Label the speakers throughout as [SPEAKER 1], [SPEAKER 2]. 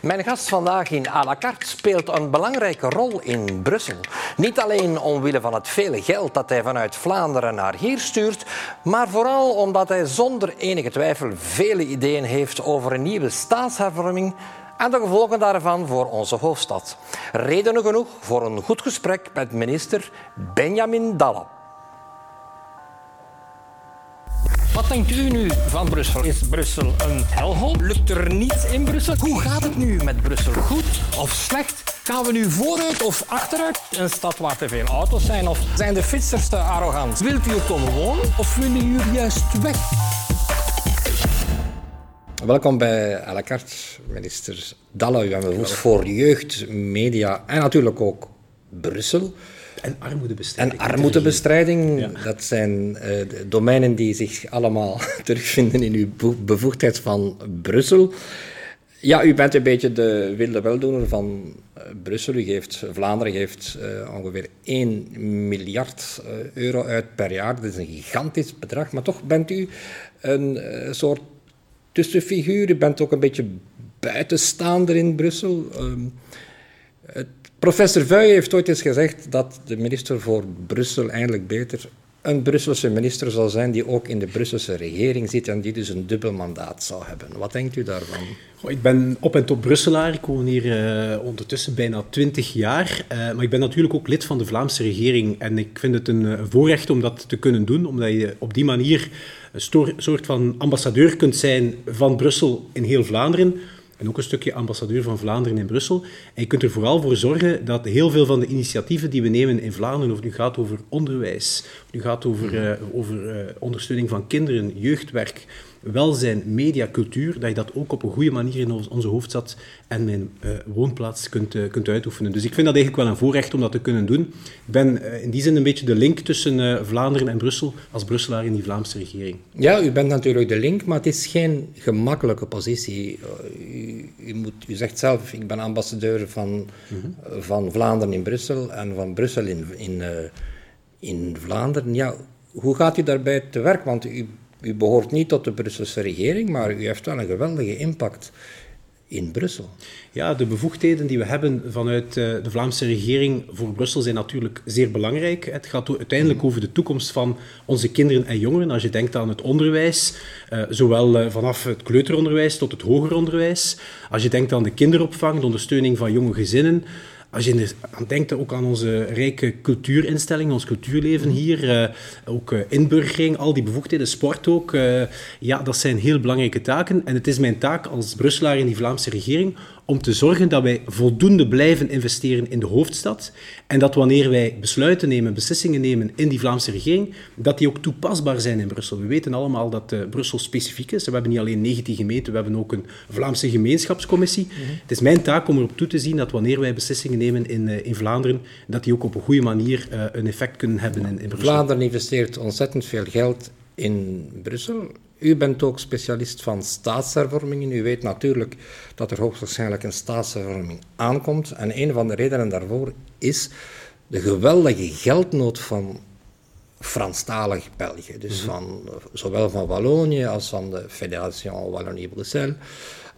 [SPEAKER 1] Mijn gast vandaag in à la carte speelt een belangrijke rol in Brussel. Niet alleen omwille van het vele geld dat hij vanuit Vlaanderen naar hier stuurt, maar vooral omdat hij zonder enige twijfel vele ideeën heeft over een nieuwe staatshervorming en de gevolgen daarvan voor onze hoofdstad. Redenen genoeg voor een goed gesprek met minister Benjamin Dalle. Wat denkt u nu van Brussel? Is Brussel een helhol? Lukt er niets in Brussel? Hoe gaat het nu met Brussel? Goed of slecht? Gaan we nu vooruit of achteruit? Een stad waar te veel auto's zijn? Of zijn de fietsers te arrogant? Wilt u er komen wonen of willen u juist weg? Welkom bij à la carte, minister Dalle. U bent voor jeugd, media en natuurlijk ook Brussel.
[SPEAKER 2] En armoedebestrijding.
[SPEAKER 1] En armoedebestrijding, dat zijn uh, domeinen die zich allemaal terugvinden in uw bevoegdheid van Brussel. Ja, u bent een beetje de wilde weldoener van uh, Brussel. U geeft, Vlaanderen geeft uh, ongeveer 1 miljard euro uit per jaar. Dat is een gigantisch bedrag, maar toch bent u een soort tussenfiguur. U bent ook een beetje buitenstaander in Brussel. Ehm, het Professor Vuij heeft ooit eens gezegd dat de minister voor Brussel eigenlijk beter een Brusselse minister zal zijn die ook in de Brusselse regering zit en die dus een dubbel mandaat zou hebben. Wat denkt u daarvan?
[SPEAKER 2] ik ben op en top Brusselaar. Ik woon hier uh, ondertussen bijna twintig jaar. Uh, maar ik ben natuurlijk ook lid van de Vlaamse regering. En ik vind het een, een voorrecht om dat te kunnen doen, omdat je op die manier een soort van ambassadeur kunt zijn van Brussel in heel Vlaanderen en ook een stukje ambassadeur van Vlaanderen in Brussel. En je kunt er vooral voor zorgen dat heel veel van de initiatieven die we nemen in Vlaanderen, of het nu gaat over onderwijs, of het nu gaat over, uh, over uh, ondersteuning van kinderen, jeugdwerk, welzijn, media, cultuur, dat je dat ook op een goede manier in onze hoofdstad en mijn uh, woonplaats kunt, uh, kunt uitoefenen. Dus ik vind dat eigenlijk wel een voorrecht om dat te kunnen doen. Ik ben uh, in die zin een beetje de link tussen Vlaanderen en Brussel als Brusselaar in die Vlaamse regering.
[SPEAKER 1] Ja, u bent natuurlijk de link, maar het is geen gemakkelijke positie. U, u, moet, u zegt zelf, ik ben ambassadeur van, mm -hmm. van Vlaanderen in Brussel en van Brussel in, in, in Vlaanderen. Ja, hoe gaat u daarbij te werk? Want u u behoort niet tot de Brusselse regering, maar u heeft wel een geweldige impact in Brussel.
[SPEAKER 2] Ja, de bevoegdheden die we hebben vanuit eh, de Vlaamse regering voor Brussel zijn natuurlijk zeer belangrijk. Het gaat uiteindelijk over de toekomst van onze kinderen en jongeren. Als je denkt aan het onderwijs, eh, zowel eh, vanaf het kleuteronderwijs tot het hoger onderwijs. Als je denkt aan de kinderopvang, de ondersteuning van jonge gezinnen. Als je aan denkt, ook aan onze rijke cultuurinstellingen, ons cultuurleven hier, uh, ook uh, inburgering, al die bevoegdheden, sport ook. Uh, ja, dat zijn heel belangrijke taken. En het is mijn taak als Brusselaar in die Vlaamse regering om te zorgen dat wij voldoende blijven investeren in de hoofdstad en dat wanneer wij besluiten nemen, beslissingen nemen in die Vlaamse regering, dat die ook toepasbaar zijn in Brussel. We weten allemaal dat uh, Brussel specifiek is. We hebben niet alleen 19 gemeenten, we hebben ook een Vlaamse gemeenschapscommissie. Mm -hmm. Het is mijn taak om erop toe te zien dat wanneer wij beslissingen nemen in, uh, in Vlaanderen, dat die ook op een goede manier uh, een effect kunnen hebben in, in Brussel.
[SPEAKER 1] Vlaanderen investeert ontzettend veel geld in Brussel. U bent ook specialist van staatshervormingen. U weet natuurlijk dat er hoogstwaarschijnlijk een staatshervorming aankomt. En een van de redenen daarvoor is de geweldige geldnood van Franstalig België. Dus mm -hmm. van, zowel van Wallonië als van de Fédération Wallonie-Bruxelles,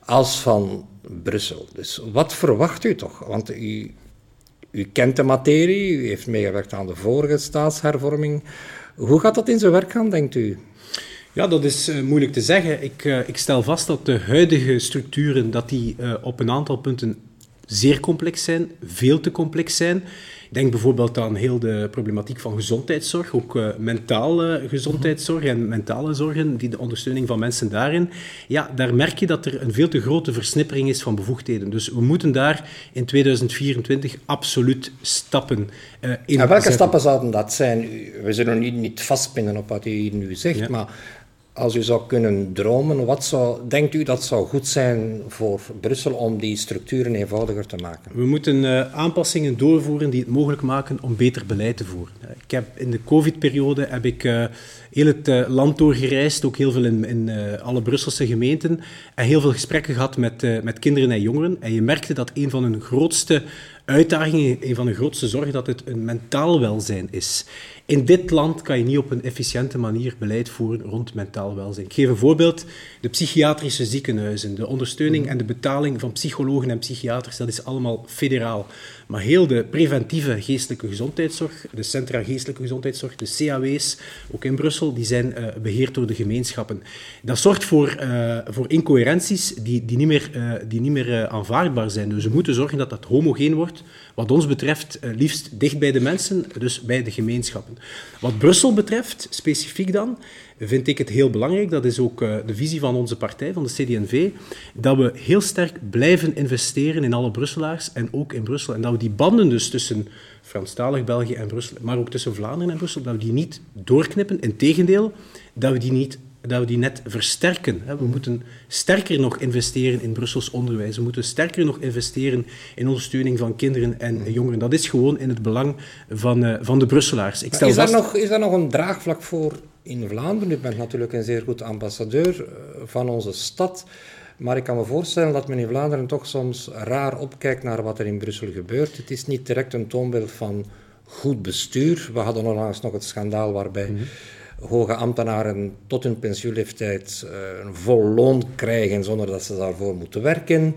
[SPEAKER 1] als van Brussel. Dus wat verwacht u toch? Want u, u kent de materie, u heeft meegewerkt aan de vorige staatshervorming. Hoe gaat dat in zijn werk gaan, denkt u?
[SPEAKER 2] Ja, dat is uh, moeilijk te zeggen. Ik, uh, ik, stel vast dat de huidige structuren dat die, uh, op een aantal punten zeer complex zijn, veel te complex zijn. Denk bijvoorbeeld aan heel de problematiek van gezondheidszorg, ook uh, mentale gezondheidszorg en mentale zorgen, die de ondersteuning van mensen daarin. Ja, daar merk je dat er een veel te grote versnippering is van bevoegdheden. Dus we moeten daar in 2024 absoluut stappen uh, in
[SPEAKER 1] En welke zetten. stappen zouden dat zijn? We zullen niet, niet vastpinnen op wat u hier nu zegt, ja. maar als u zou kunnen dromen, wat zou, denkt u dat zou goed zijn voor Brussel om die structuren eenvoudiger te maken?
[SPEAKER 2] We moeten uh, aanpassingen doorvoeren die het mogelijk maken om beter beleid te voeren. Ik heb in de COVID-periode heb ik uh, heel het uh, land doorgereisd, ook heel veel in, in alle Brusselse gemeenten, en heel veel gesprekken gehad met, met kinderen en jongeren. En je merkte dat een van hun grootste uitdagingen, een van de grootste zorgen, dat het een mentaal welzijn is. In dit land kan je niet op een efficiënte manier beleid voeren rond mentaal welzijn. Ik geef een voorbeeld. De psychiatrische ziekenhuizen, de ondersteuning en de betaling van psychologen en psychiaters, dat is allemaal federaal. Maar heel de preventieve geestelijke gezondheidszorg, de centra geestelijke gezondheidszorg, de CAW's, ook in Brussel, die zijn uh, beheerd door de gemeenschappen. Dat zorgt voor, uh, voor incoherenties die, die niet meer, uh, die niet meer aanvaardbaar zijn. Dus we moeten zorgen dat dat homogeen wordt, wat ons betreft liefst dicht bij de mensen, dus bij de gemeenschappen. Wat Brussel betreft, specifiek dan, vind ik het heel belangrijk, dat is ook de visie van onze partij, van de CD&V, dat we heel sterk blijven investeren in alle Brusselaars en ook in Brussel. En dat we die banden dus tussen Franstalig België en Brussel, maar ook tussen Vlaanderen en Brussel, dat we die niet doorknippen. Integendeel, dat we die niet dat we die net versterken. We moeten sterker nog investeren in Brussels onderwijs. We moeten sterker nog investeren in ondersteuning van kinderen en jongeren. Dat is gewoon in het belang van, uh, van de Brusselaars.
[SPEAKER 1] Ik stel is, daar nog, is daar nog een draagvlak voor in Vlaanderen? U bent natuurlijk een zeer goed ambassadeur eh, van onze stad. Maar ik kan me voorstellen dat men in Vlaanderen toch soms raar opkijkt naar wat er in Brussel gebeurt. Het is niet direct een toonbeeld van goed bestuur. We hadden onlangs nog het schandaal waarbij... Mhm hoge ambtenaren tot hun pensioenleeftijd uh, een vol loon krijgen zonder dat ze daarvoor moeten werken.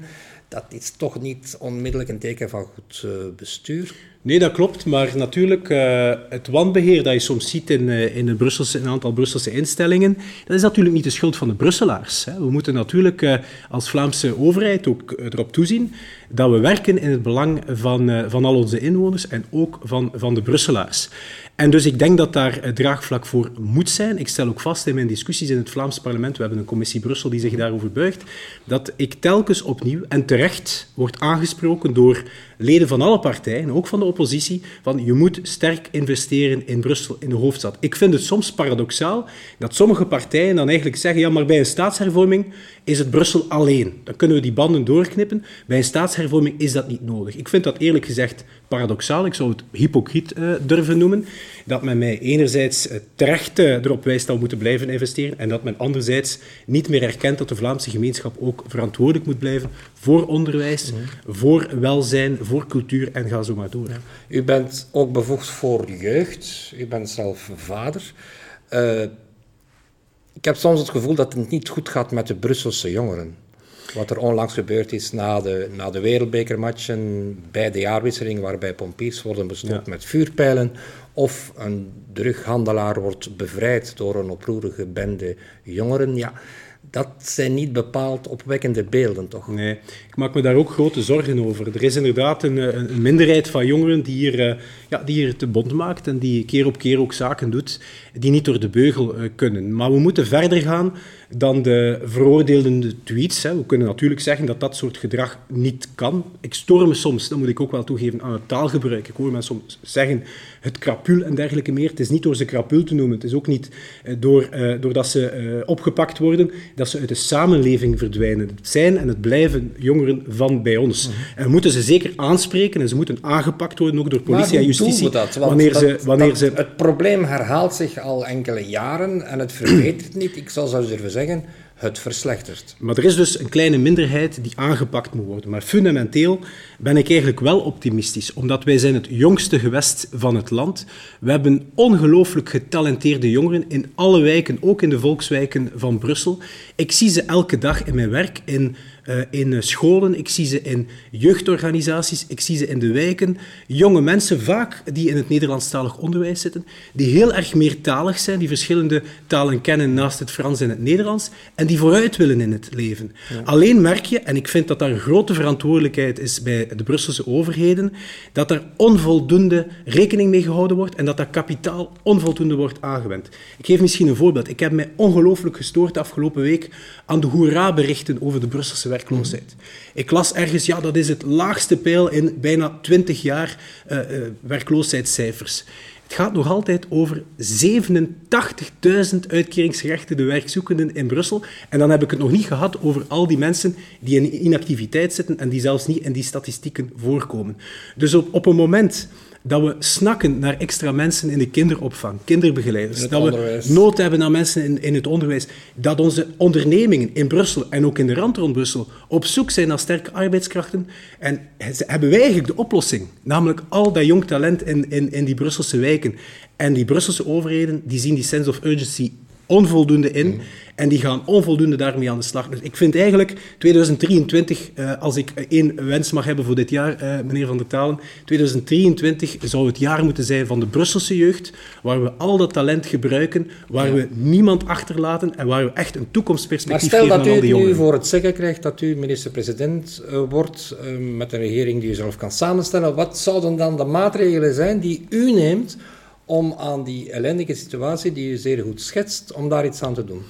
[SPEAKER 1] Dat is toch niet onmiddellijk een teken van goed uh, bestuur.
[SPEAKER 2] Nee, dat klopt. Maar natuurlijk, uh, het wanbeheer dat je soms ziet in, uh, in, Brusselse, een aantal Brusselse instellingen, dat is natuurlijk niet de schuld van de Brusselaars. Hè. We moeten natuurlijk als Vlaamse overheid ook erop toezien dat we werken in het belang van, van al onze inwoners en ook van, van de Brusselaars. En dus ik denk dat daar draagvlak voor moet zijn. Ik stel ook vast in mijn discussies in het Vlaams parlement, we hebben een commissie Brussel die zich daarover buigt, dat ik telkens opnieuw en terecht wordt aangesproken door leden van alle partijen, ook van de oppositie, van je moet sterk investeren in Brussel, in de hoofdstad. Ik vind het soms paradoxaal dat sommige partijen dan eigenlijk zeggen, ja, maar bij een staatshervorming is het Brussel alleen. Dan kunnen we die banden doorknippen. Bij een staatshervorming is dat niet nodig. Ik vind dat eerlijk gezegd paradoxaal. Ik zou het hypocriet uh, durven noemen. Dat men mij enerzijds uh, terecht uh, erop wijst dat we moeten blijven investeren en dat men anderzijds niet meer erkent dat de Vlaamse gemeenschap ook verantwoordelijk moet blijven voor onderwijs, mhm. voor welzijn, voor cultuur en ga zo maar door.
[SPEAKER 1] U bent ook bevoegd voor jeugd. U bent zelf vader. ik heb soms het gevoel dat het niet goed gaat met de Brusselse jongeren. Wat er onlangs gebeurd is na de, na de wereldbekermatchen, bij de jaarwisseling, waarbij pompiers worden bestopt met vuurpijlen, of een drughandelaar wordt bevrijd door een oproerige bende jongeren. Ja, dat zijn niet bepaald opwekkende beelden, toch?
[SPEAKER 2] Nee, ik maak me daar ook grote zorgen over. Er is inderdaad een, een minderheid van jongeren die hier, eh, ja, die hier te bond maakt en die keer op keer ook zaken doet die niet door de beugel eh, kunnen. Maar we moeten verder gaan dan de veroordelende tweets. Hè. We kunnen natuurlijk zeggen dat dat soort gedrag niet kan. Ik stoor me soms, dat moet ik ook wel toegeven, aan het taalgebruik. Ik hoor mensen soms zeggen het krapul en dergelijke meer. Het is niet door ze krapul te noemen. Het is ook niet uh, door, uh, doordat ze uh, opgepakt worden, dat ze uit de samenleving verdwijnen. Het zijn en het blijven jongeren van bij ons. Mhm. En we moeten ze zeker aanspreken en ze moeten aangepakt worden, ook door politie en justitie.
[SPEAKER 1] Dat? wanneer dat, ze, wanneer dat, ze... Het probleem herhaalt zich al enkele jaren en het verbetert niet. Ik zal zelfs durven zeggen, het verslechtert.
[SPEAKER 2] Maar er is dus een kleine minderheid die aangepakt moet worden. Maar fundamenteel ben ik eigenlijk wel optimistisch, omdat wij zijn het jongste gewest van het land. We hebben ongelooflijk getalenteerde jongeren in alle wijken, ook in de volkswijken van Brussel. Ik zie ze elke dag in mijn werk in uh, in scholen, ik zie ze in jeugdorganisaties, ik zie ze in de wijken. Jonge mensen, vaak die in het Nederlandstalig onderwijs zitten, die heel erg meertalig zijn, die verschillende talen kennen naast het Frans en het Nederlands, en die vooruit willen in het leven. Alleen merk je, en ik vind dat daar een grote verantwoordelijkheid is bij de Brusselse overheden, dat er onvoldoende rekening mee gehouden wordt en dat dat kapitaal onvoldoende wordt aangewend. Ik geef misschien een voorbeeld. Ik heb mij ongelooflijk gestoord de afgelopen week aan de hoera-berichten over de Brusselse werkloosheid. Ik las ergens, ja, dat is het laagste pijl in bijna 20 jaar uh, werkloosheidscijfers. Het gaat nog altijd over 87.000 uitkeringsgerechtigde werkzoekenden in Brussel. En dan heb ik het nog niet gehad over al die mensen die in inactiviteit zitten en die zelfs niet in die statistieken voorkomen. Dus op, op een moment dat we snakken naar extra mensen in de kinderopvang, kinderbegeleiders. Dat we nood hebben aan mensen in, in het onderwijs. Dat onze ondernemingen in Brussel en ook in de rand rond Brussel op zoek zijn naar sterke arbeidskrachten. En hebben wij eigenlijk de oplossing. Namelijk al dat jong talent in, in, in die Brusselse wijken. En die Brusselse overheden die zien die sense of urgency onvoldoende in. Mm. En die gaan onvoldoende daarmee aan de slag. Dus ik vind eigenlijk 2023, uh, eh, als ik één wens mag hebben voor dit jaar, uh, meneer Van der Talen, 2023 zou het jaar moeten zijn van de Brusselse jeugd, waar we al dat talent gebruiken, waar we niemand achterlaten en waar we echt een toekomstperspectief geven aan al die jongeren.
[SPEAKER 1] stel dat u nu voor het zeggen krijgt dat u minister-president uh, wordt met een regering die u zelf kan samenstellen, wat zouden dan de maatregelen zijn die u neemt om aan die ellendige situatie die u zeer goed schetst, om daar iets aan te doen?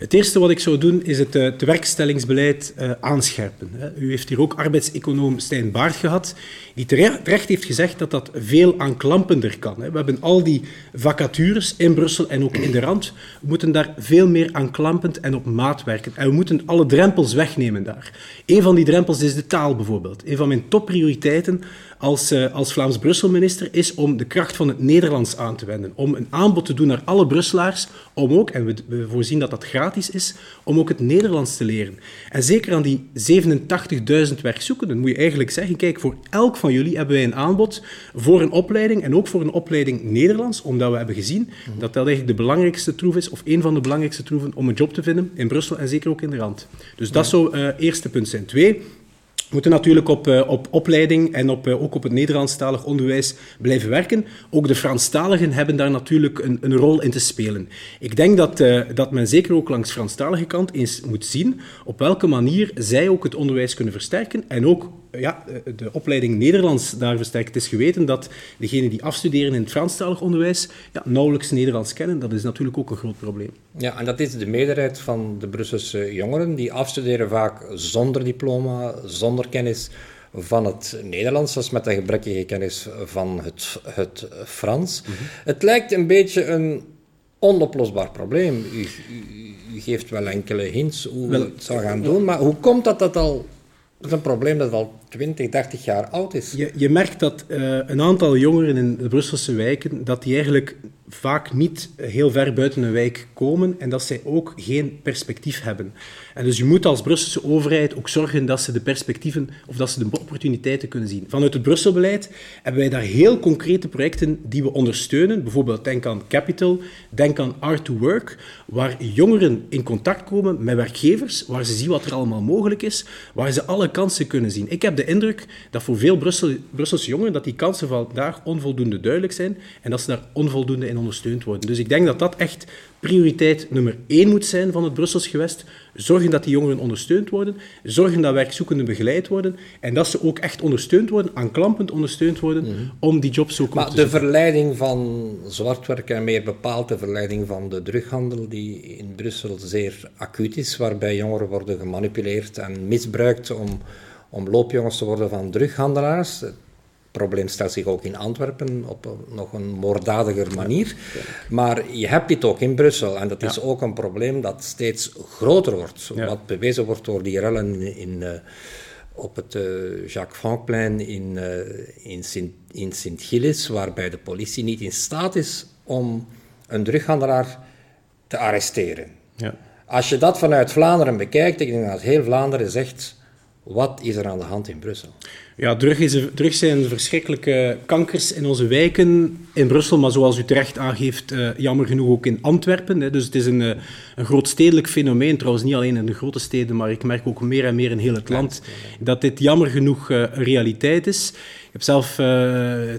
[SPEAKER 2] Het eerste wat ik zou doen is het uh, tewerkstellingsbeleid uh, aanscherpen. U heeft hier ook arbeidseconoom Stijn Baart gehad, die terecht heeft gezegd dat dat veel aanklampender kan. We hebben al die vacatures in Brussel en ook in de Rand. We moeten daar veel meer aanklampend en op maat werken. En we moeten alle drempels wegnemen daar. Een van die drempels is de taal bijvoorbeeld. Een van mijn topprioriteiten als, uh, als Vlaams-Brussel-minister is om de kracht van het Nederlands aan te wenden. Om een aanbod te doen naar alle Brusselaars, om ook, en we, we voorzien dat dat gratis is, om ook het Nederlands te leren. En zeker aan die 87.000 werkzoekenden moet je eigenlijk zeggen, kijk, voor elk van jullie hebben wij een aanbod voor een opleiding en ook voor een opleiding Nederlands, omdat we hebben gezien dat dat eigenlijk de belangrijkste troef is, of een van de belangrijkste troeven om een job te vinden in Brussel en zeker ook in de Rand. Dus dat zou het uh, eerste punt zijn. Twee, we moeten natuurlijk op, uh, op opleiding en op, uh, ook op het Nederlandstalig onderwijs blijven werken. Ook de Franstaligen hebben daar natuurlijk een, een rol in te spelen. Ik denk dat, uh, dat men zeker ook langs de Franstalige kant eens moet zien op welke manier zij ook het onderwijs kunnen versterken en ook ja, de opleiding Nederlands daar versterkt. Het is geweten dat degenen die afstuderen in het Franstalig onderwijs ja, nauwelijks Nederlands kennen. Dat is natuurlijk ook een groot probleem.
[SPEAKER 1] Ja, en dat is de meerderheid van de Brusselse jongeren. Die afstuderen vaak zonder diploma, zonder kennis van het Nederlands, als met een gebrekkige kennis van het, het Frans. Mhm. Het lijkt een beetje een onoplosbaar probleem. U, u, geeft wel enkele hints hoe we het zou gaan doen, maar hoe komt dat dat al dat is een probleem dat al 20, 30 jaar oud is.
[SPEAKER 2] Je, je merkt dat uh, een aantal jongeren in de Brusselse wijken, dat die eigenlijk vaak niet heel ver buiten een wijk komen en dat zij ook geen perspectief hebben. En dus je moet als Brusselse overheid ook zorgen dat ze de perspectieven of dat ze de opportuniteiten kunnen zien. Vanuit het Brusselbeleid hebben wij daar heel concrete projecten die we ondersteunen. Bijvoorbeeld denk aan Capital, denk aan Art to Work, waar jongeren in contact komen met werkgevers, waar ze zien wat er allemaal mogelijk is, waar ze alle kansen kunnen zien. Ik heb de indruk dat voor veel Brussel, Brusselse jongeren dat die kansen vandaag onvoldoende duidelijk zijn en dat ze daar onvoldoende in ondersteund worden. Dus ik denk dat dat echt prioriteit nummer één moet zijn van het Brussels gewest. Zorgen dat die jongeren ondersteund worden, zorgen dat werkzoekenden begeleid worden en dat ze ook echt ondersteund worden, aanklampend ondersteund worden, mhm. om die jobs ook
[SPEAKER 1] maar de verleiding van zwartwerk en meer bepaald de verleiding van de drughandel, die in Brussel zeer acuut is, waarbij jongeren worden gemanipuleerd en misbruikt om, om loopjongens te worden van drughandelaars probleem stelt zich ook in Antwerpen op nog een moorddadiger manier. Maar je hebt dit ook in Brussel. En dat is ook een probleem dat steeds groter wordt. Wat bewezen wordt door die rellen in, uh, op het uh, Jacques Francplein in, uh, in, Sint, in Sint-Gilles, waarbij de politie niet in staat is om een drughandelaar te arresteren. Ja. Als je dat vanuit Vlaanderen bekijkt, ik denk dat heel Vlaanderen zegt, wat is er aan de hand in Brussel?
[SPEAKER 2] Ja, drugs, zijn verschrikkelijke kankers in onze wijken in Brussel, maar zoals u terecht aangeeft, uh, jammer genoeg ook in Antwerpen. Hè. Dus het is een, uh, een groot stedelijk fenomeen, trouwens niet alleen in de grote steden, maar ik merk ook meer en meer in heel het land dat dit jammer genoeg uh, een realiteit is. Ik heb zelf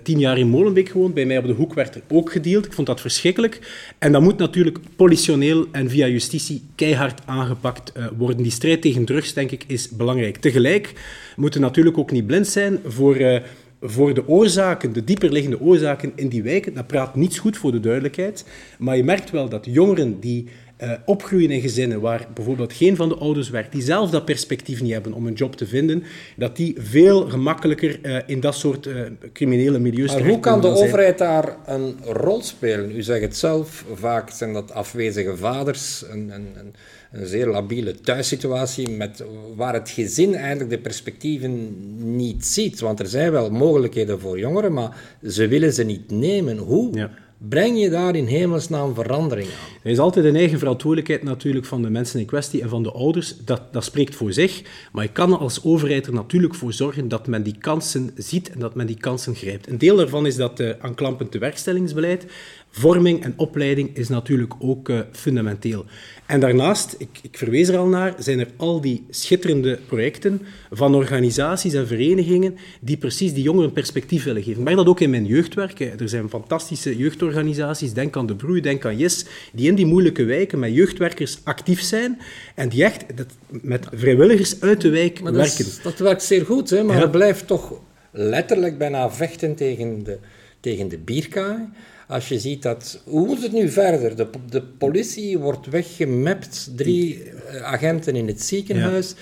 [SPEAKER 2] tien jaar in Molenbeek gewoond. Bij mij op de hoek werd er ook gedeeld. Ik vond dat verschrikkelijk. En dat moet natuurlijk politioneel en via justitie keihard aangepakt worden. Die strijd tegen drugs, denk ik, is belangrijk. Tegelijk moeten natuurlijk ook niet blind zijn voor, uh, voor de oorzaken, de dieperliggende oorzaken in die wijken. Dat praat niets goed voor de duidelijkheid. Maar je merkt wel dat jongeren die uh, opgroeien in gezinnen waar bijvoorbeeld geen van de ouders werkt, die zelf dat perspectief niet hebben om een job te vinden, dat die veel gemakkelijker uh, in dat soort uh, criminele milieus
[SPEAKER 1] Maar hoe kan de overheid daar een rol spelen? U zegt het zelf, vaak zijn dat afwezige vaders, een, een, een, een zeer labiele thuissituatie, met, waar het gezin eigenlijk de perspectieven niet ziet. Want er zijn wel mogelijkheden voor jongeren, maar ze willen ze niet nemen. Hoe? Ja breng je daar in hemelsnaam verandering aan?
[SPEAKER 2] Er is altijd een eigen verantwoordelijkheid natuurlijk van de mensen in kwestie en van de ouders. Dat, dat spreekt voor zich. Maar je kan als overheid er natuurlijk voor zorgen dat men die kansen ziet en dat men die kansen grijpt. Een deel daarvan is dat uh, aanklampend tewerkstellingsbeleid. Vorming en opleiding is natuurlijk ook uh, fundamenteel. En daarnaast, ik, ik, verwees er al naar, zijn er al die schitterende projecten van organisaties en verenigingen die precies die jongeren perspectief willen geven. Ik merk dat ook in mijn jeugdwerk. Er zijn fantastische jeugdorganisaties, denk aan De Broei, denk aan Yes, die in die moeilijke wijken met jeugdwerkers actief zijn en die echt met vrijwilligers uit de wijk werken.
[SPEAKER 1] Dat, werkt zeer goed, hè? maar ja. het blijft toch letterlijk bijna vechten tegen de, tegen de bierkaai. Als je ziet dat... Hoe moet het nu verder? De, de politie wordt weggemapt, drie eh, agenten in het ziekenhuis.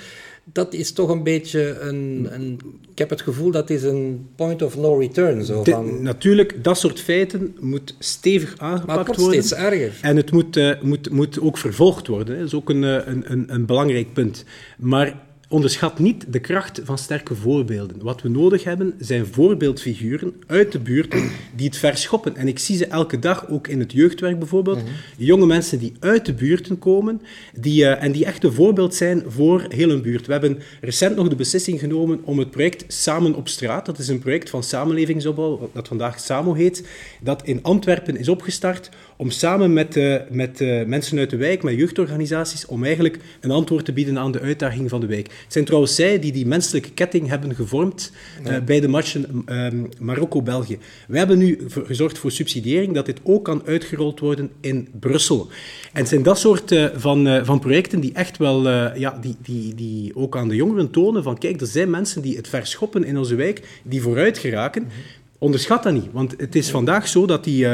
[SPEAKER 1] Dat is toch een beetje een, een, Ik heb het gevoel dat is een point of no return. Zo van...
[SPEAKER 2] natuurlijk, dat soort feiten moet stevig aangepakt
[SPEAKER 1] maar het wordt
[SPEAKER 2] worden.
[SPEAKER 1] steeds erger.
[SPEAKER 2] En het moet, uh, moet, moet ook vervolgd worden. Hè. Dat is ook een, eh, een, een, een belangrijk punt. Maar Onderschat niet de kracht van sterke voorbeelden. Wat we nodig hebben zijn voorbeeldfiguren uit de buurt die het verschoppen. En ik zie ze elke dag, ook in het jeugdwerk bijvoorbeeld. Mhm. Jonge mensen die uit de buurten komen die, uh, en die echt een voorbeeld zijn voor heel een buurt. We hebben recent nog de beslissing genomen om het project Samen op straat, dat is een project van samenlevingsopbouw, dat vandaag SAMO heet, dat in Antwerpen is opgestart om samen met, uh, met uh, mensen uit de wijk, met jeugdorganisaties, om eigenlijk een antwoord te bieden aan de uitdaging van de wijk. Het zijn trouwens zij die die menselijke ketting hebben gevormd uh, bij de matchen Marokko-België. Wij hebben nu gezorgd voor subsidiëring, dat dit ook kan uitgerold worden in Brussel. En het zijn dat soort van, van projecten die echt wel, ja, die, die, die ook aan de jongeren tonen van, kijk, er zijn mensen die het verschoppen in onze wijk, die vooruit geraken. Mhm. Onderschat dat niet, want het is vandaag zo dat die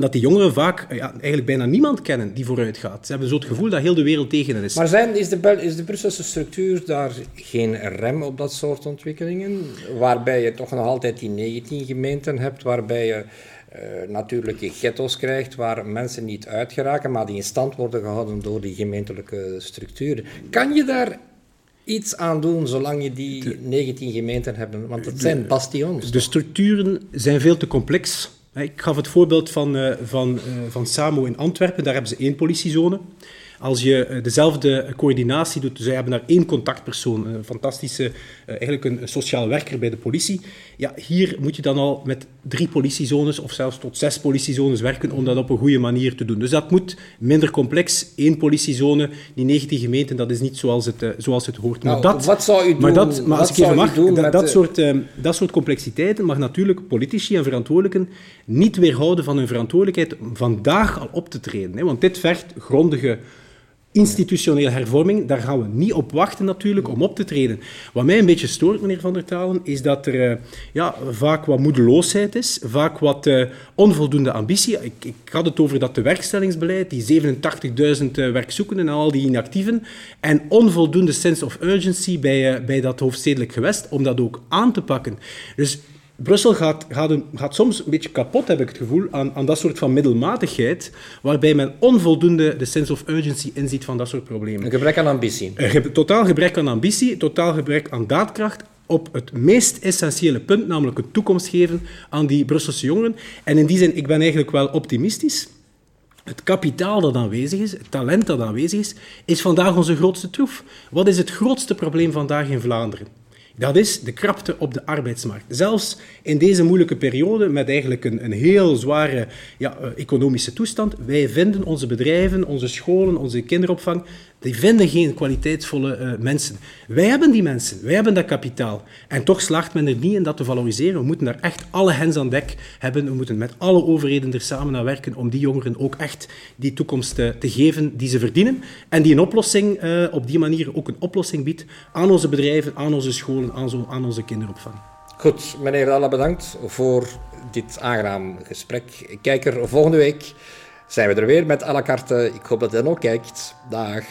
[SPEAKER 2] dat die jongeren vaak ja, eigenlijk bijna niemand kennen die vooruit gaat. Ze hebben zo het gevoel dat heel de wereld tegen hen is.
[SPEAKER 1] Maar zijn, is, de, is de Brusselse structuur daar geen rem op dat soort ontwikkelingen? Waarbij je toch nog altijd die 19 gemeenten hebt, waarbij je uh, natuurlijke ghetto's krijgt waar mensen niet uitgeraken, maar die in stand worden gehouden door die gemeentelijke structuren. Kan je daar iets aan doen zolang je die 19 gemeenten hebt? Want het zijn bastions.
[SPEAKER 2] De structuren zijn veel te complex ik gaf het voorbeeld van, uh, van, uh, van SAMO in Antwerpen, daar hebben ze één politiezone. Als je eh, dezelfde coördinatie doet, zij hebben daar één contactpersoon, een fantastische, eigenlijk een sociaal werker bij de politie. Ja, hier moet je dan al met drie politiezones of zelfs tot zes politiezones werken om dat op een goede manier te doen. Dus dat moet minder complex. Eén politiezone, die 19 gemeenten, dat is niet zoals het, zoals het hoort.
[SPEAKER 1] Maar nou, dat, wat zou u doen?
[SPEAKER 2] Maar, dat, maar als ik even mag, dat, dat, soort, dat soort complexiteiten mag natuurlijk politici en verantwoordelijken niet weerhouden van hun verantwoordelijkheid vandaag al op te treden. Hè? Want dit vergt grondige institutionele hervorming. Daar gaan we niet op wachten natuurlijk om op te treden. Wat mij een beetje stoort, meneer Van der Talen, is dat er uh, ja, vaak wat moedeloosheid is, vaak wat uh, onvoldoende ambitie. Ik, ik, had het over dat de werkstellingsbeleid, die 87.000 uh, werkzoekenden en al die inactieven, en onvoldoende sense of urgency bij, bij dat hoofdstedelijk gewest om dat ook aan te pakken. Dus Brussel gaat, gaat, gaat, soms een beetje kapot, heb ik het gevoel, aan, aan, dat soort van middelmatigheid, waarbij men onvoldoende de sense of urgency inziet van dat soort problemen.
[SPEAKER 1] Een gebrek aan ambitie.
[SPEAKER 2] Een totaal gebrek aan ambitie, totaal gebrek aan daadkracht op het meest essentiële punt, namelijk een toekomst geven aan die Brusselse jongeren. En in die zin, ik ben eigenlijk wel optimistisch. Het kapitaal dat aanwezig is, het talent dat aanwezig is, is vandaag onze grootste troef. Wat is het grootste probleem vandaag in Vlaanderen? Dat is de krapte op de arbeidsmarkt. Zelfs in deze moeilijke periode, met eigenlijk een, een heel zware ja, eh, economische toestand, wij vinden onze bedrijven, onze scholen, onze kinderopvang die vinden geen kwaliteitsvolle uh, mensen. Wij hebben die mensen, wij hebben dat kapitaal. En toch slaagt men er niet in dat te valoriseren. We moeten daar echt alle hens aan dek hebben. We moeten met alle overheden er samen aan werken om die jongeren ook echt die toekomst uh, te geven die ze verdienen. En die een oplossing, uh, op die manier ook een oplossing biedt aan onze bedrijven, aan onze scholen, aan, zo, aan onze kinderopvang.
[SPEAKER 1] Goed, meneer Dalla, bedankt voor dit aangenaam gesprek. Kijk er volgende week zijn we er weer met à la carte. Ik hoop dat je dan ook kijkt. Dag.